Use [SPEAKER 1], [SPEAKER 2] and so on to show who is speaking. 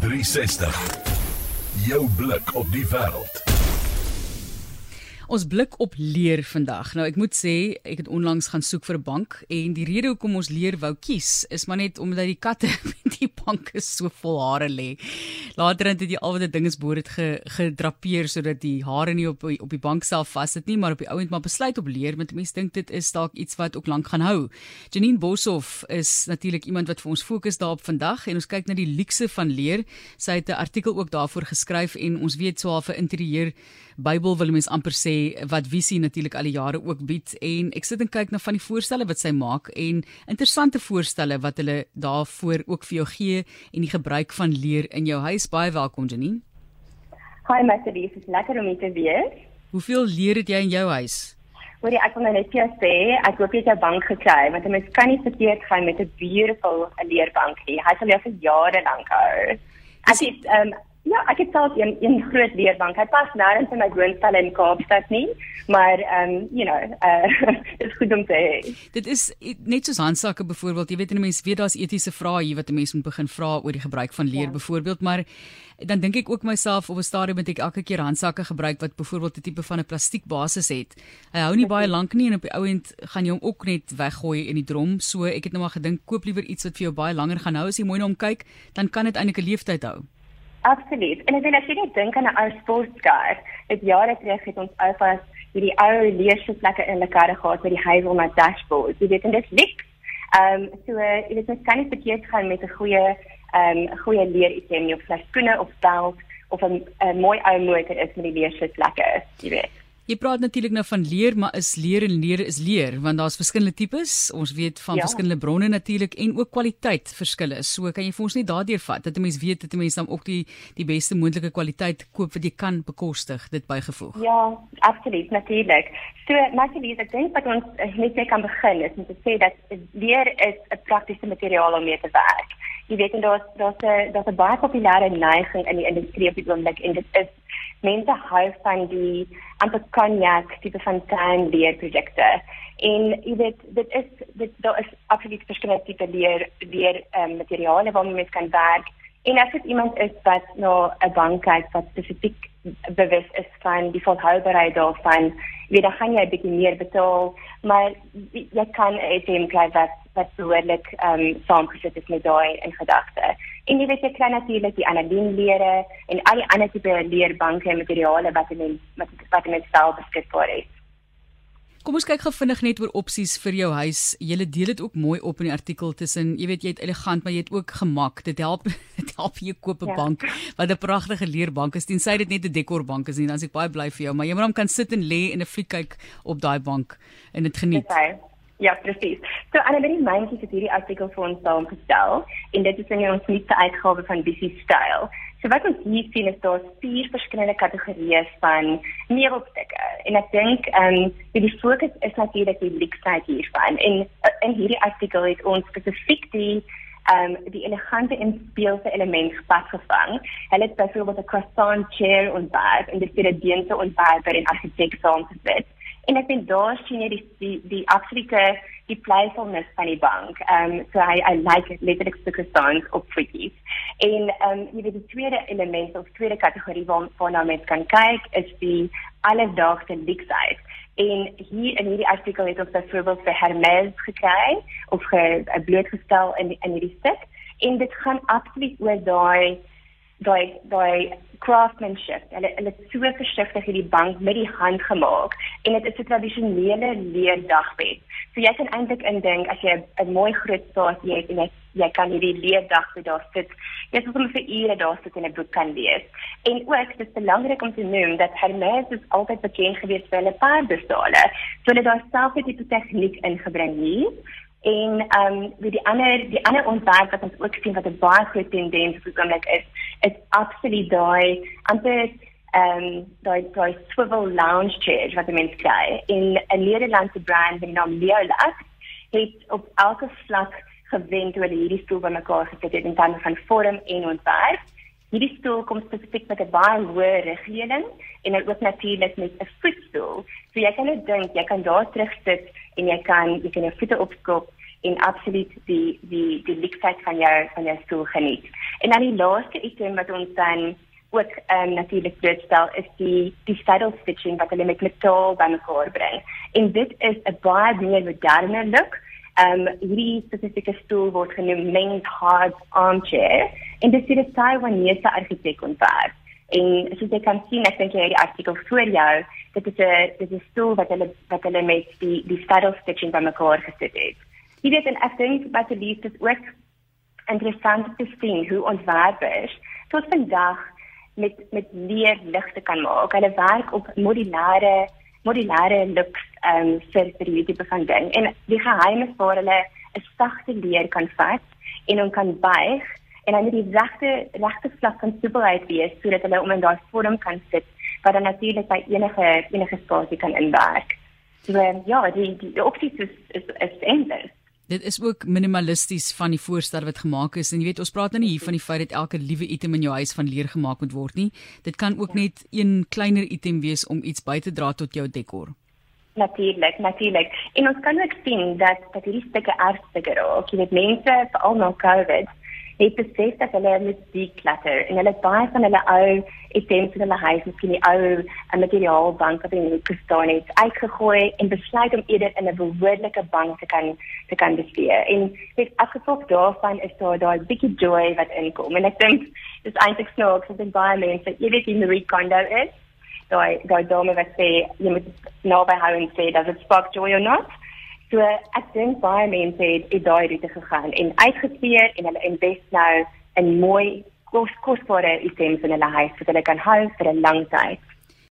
[SPEAKER 1] 360. Jou blik op die wêreld.
[SPEAKER 2] Ons blik op leer vandag. Nou ek moet sê, ek het onlangs gaan soek vir 'n bank en die rede hoekom ons leer wou kies is maar net omdat die katte met die banke so vol hare lê. Later het jy al wat die dinge boor het ge, gedrapeer sodat die hare nie op op die bank self vas sit nie, maar op die ouend maar besluit op leer want mense dink dit is dalk iets wat ook lank gaan hou. Janine Boshoff is natuurlik iemand wat vir ons fokus daarop vandag en ons kyk na die luukse van leer. Sy het 'n artikel ook daarvoor geskryf en ons weet so half 'n interieur Bybel wil mens amper sê wat visie natuurlik al die jare ook bied en ek sit en kyk na van die voorstelle wat sy maak en interessante voorstelle wat hulle daarvoor ook vir jou gee en die gebruik van leer in jou huis baie welkom Janine.
[SPEAKER 3] Hi Mercedes, dit is lekker om hier te wees.
[SPEAKER 2] Hoeveel leer het jy in jou huis?
[SPEAKER 3] Hoor jy ek wil nou net vir jou sê, ek hoop jy het jou bank gekry want 'n mens kan nie verkeerd gaan met 'n beautiful leerbank nie. Hy sal jou vir jare lank hou. As dit ehm Ja, ek het self een een groot leerbank. Hy pas nêrens in my woonstel in Kaapstad nie, maar ehm um, you know, uh dit is goed om te hê.
[SPEAKER 2] Dit is net soos handsakke byvoorbeeld, jy weet 'n mens weet daar's etiese vrae hier wat 'n mens moet begin vra oor die gebruik van leer ja. byvoorbeeld, maar dan dink ek ook myself op 'n stadium moet ek elke keer handsakke gebruik wat byvoorbeeld 'n tipe van 'n plastiek basis het. Hy hou nie baie lank nie en op die ou end gaan jy hom ook net weggooi in die drom. So ek het nou maar gedink koop liewer iets wat vir jou baie langer gaan hou as jy mooi na hom kyk, dan kan dit eintlik 'n leeftyd hou.
[SPEAKER 3] Absoluut. En ek wil as jy net dink aan 'n ou sportcar, dit jare terug het ons alvas hierdie ou leesvlekke in die karre gehad met die hazelnut dashboard. Jy weet en dit lyk ehm um, so jy weet mens kan nie verkeerd gaan met 'n goeie ehm um, goeie leer item of skoene of belt of 'n mooi ou motor is met die leesvlekke, jy weet.
[SPEAKER 2] Jy praat natuurlik nou van leer, maar is leer en leer is leer want daar's verskillende tipes. Ons weet van ja. verskillende bronne natuurlik en ook kwaliteit verskille. So kan jy vir ons net daardeur vat dat 'n mens weet dat 'n mens dan ook die die beste moontlike kwaliteit koop wat jy kan bekostig dit bygevoeg.
[SPEAKER 3] Ja, absoluut natuurlik. So natuurlik ek dink dat ons net net kan begin is om te sê dat leer is 'n praktiese materiaal om mee te werk. Jy weet en daar's daar's 'n daar's 'n baie populêre neiging in die industrie op die oomblik en dit is mense hou van die amper cognac tipe van tuin leer projekte. En jy weet dit is dit daar is absoluut verskillende tipe leer leer um, materiale waarmee mens kan werk. En as dit iemand is wat na 'n bank kyk wat spesifiek bewus is van die volhoubaarheid daarvan, weet dan gaan jy 'n bietjie meer betaal, maar jy kan 'n ATM kry wat wat behoorlik ehm um, saamgesit is met daai in gedagte. En jy weet jy kry natuurlik die anoniem-lere en al die ander tipe leerbanke en materiale wat jy met wat met self beskikbaar het.
[SPEAKER 2] Kom ons kyk gou vinnig net oor opsies vir jou huis. Jy deel dit ook mooi op in die artikel tussen, jy weet jy het elegant, maar jy het ook gemak. Dit help dit help jy koop 'n ja. bank wat 'n pragtige leerbank is. Tensy dit net 'n dekorbank is nie, dan is ek baie bly vir jou, maar jy moet hom kan sit en lê en 'n fliek kyk op daai bank en dit geniet. Okay.
[SPEAKER 3] Ja, presies. So Annemarie Meintjie het hierdie artikel vir ons saamgestel en dit is in ons nuutste uitgawe van Busy Style. So wat ons hier sien is daar vier verskillende kategorieë van meubelstukke en ek dink ehm um, die fokus is natuurlik die luksheid hiervan en in hierdie artikel het ons spesifiek die ehm um, die elegante en speelse element vasgevang. Hulle het byvoorbeeld 'n croissant chair ontwerp en dit het 'n dienste ontwerp en argitek saamgesit. En ek dink daar sien jy die die, die absolute die playfulness van die bank. Ehm um, so I I like letterlik stukke songs op voetjies. En ehm um, jy weet die tweede element of tweede kategorie waar waarna mens kan kyk is die alledaagse luksheid. En hier in hierdie artikel het ons byvoorbeeld vir Hermes gekry of ge, blootgestel in in hierdie stuk en dit gaan absoluut oor daai daai daai craftsmanship. Hulle hulle het so versigtig hierdie bank met die hand gemaak en dit is 'n tradisionele leerdagbed. So jy kan eintlik indink as jy 'n mooi groot spasie het en jy jy kan hierdie leerdagbed daar sit. Jy sal sommer vir ure daar sit en 'n boek kan lees. En ook dis belangrik om te noem dat Hermes is altyd bekend gewees vir hulle paardestale. So hulle daar self 'n tipe tegniek ingebring hier en ehm um, die ander die ander ontwerp wat ons ook sien wat 'n baie groot tendens op die oomblik is is absoluut daai amper ehm um, daai daai swivel lounge chair wat mense kry in 'n Nederlandse brand met die naam Leolux het op elke vlak gewend hoe hulle hierdie stoel bymekaar gesit het in terme van vorm en ontwerp. Hierdie stoel kom spesifiek met 'n baie hoë rigleuning en dan ook natuurlik met 'n voetstoel. So jy kan net dink jy kan daar terug sit en jy kan jy kan jou voete opskop en absoluut die die die luksheid van jou van jou stoel geniet. En dan die laaste item wat ons dan ook um, natuurlik blootstel is die die saddle stitching wat hulle met metaal bymekaar bring. En dit is 'n baie meer moderne look. Um hierdie spesifieke stoel word genoem men's hard armchair en dit is 'n Taiwanese argitek ontwerp. En soos jy kan sien, ek dink jy het die artikel voor jou, dit is 'n dit is 'n stoel wat hulle wat hulle met die die saddle stitching bymekaar gesit het. Jy weet en ek dink wat die liefde is ook interessant te sien hoe ontwerpers tot vandag met met leer ligte kan maak. Hulle werk op modulêre modulêre looks um vir vir die tipe van ding. En die geheim is waar hulle 'n sagte leer kan vat en hom kan buig en dan die regte regte vlak kan superheid wees sodat hulle om in daai vorm kan sit wat dan natuurlik by enige enige spasie kan inwerk. So ja, die die opties is is, is endless.
[SPEAKER 2] Dit is ook minimalisties van die voorstel wat gemaak is en jy weet ons praat nou nie hier van die feit dat elke liewe item in jou huis van leer gemaak moet word nie. Dit kan ook net een kleiner item wees om iets by te dra tot jou dekor.
[SPEAKER 3] Natuurlik, natuurlik. En ons kan ook sien dat dat hierdie stukke erfstukke raak. Jy weet mense veral na COVID het besef dat hulle moet declutter en hulle baie van hulle ou items in hulle huis, miskien die ou eh, materiaalbank wat in die hoek staan het, uitgegooi en besluit om eerder in 'n behoorlike bank te kan te kan bestee. En dit afgevolg daarvan is daar daai bietjie joy wat inkom. En ek dink dis eintlik snaaks dat dit baie mense, jy weet die Marie Kondo is, daai daai dame wat sê jy moet naby hou en sê dat dit spark joy or not. So ek dink baie mense het het daai roete gegaan en uitgespeer en hulle invest nou in mooi kos kosbare items in hulle huis wat hulle kan hou vir 'n lang tyd.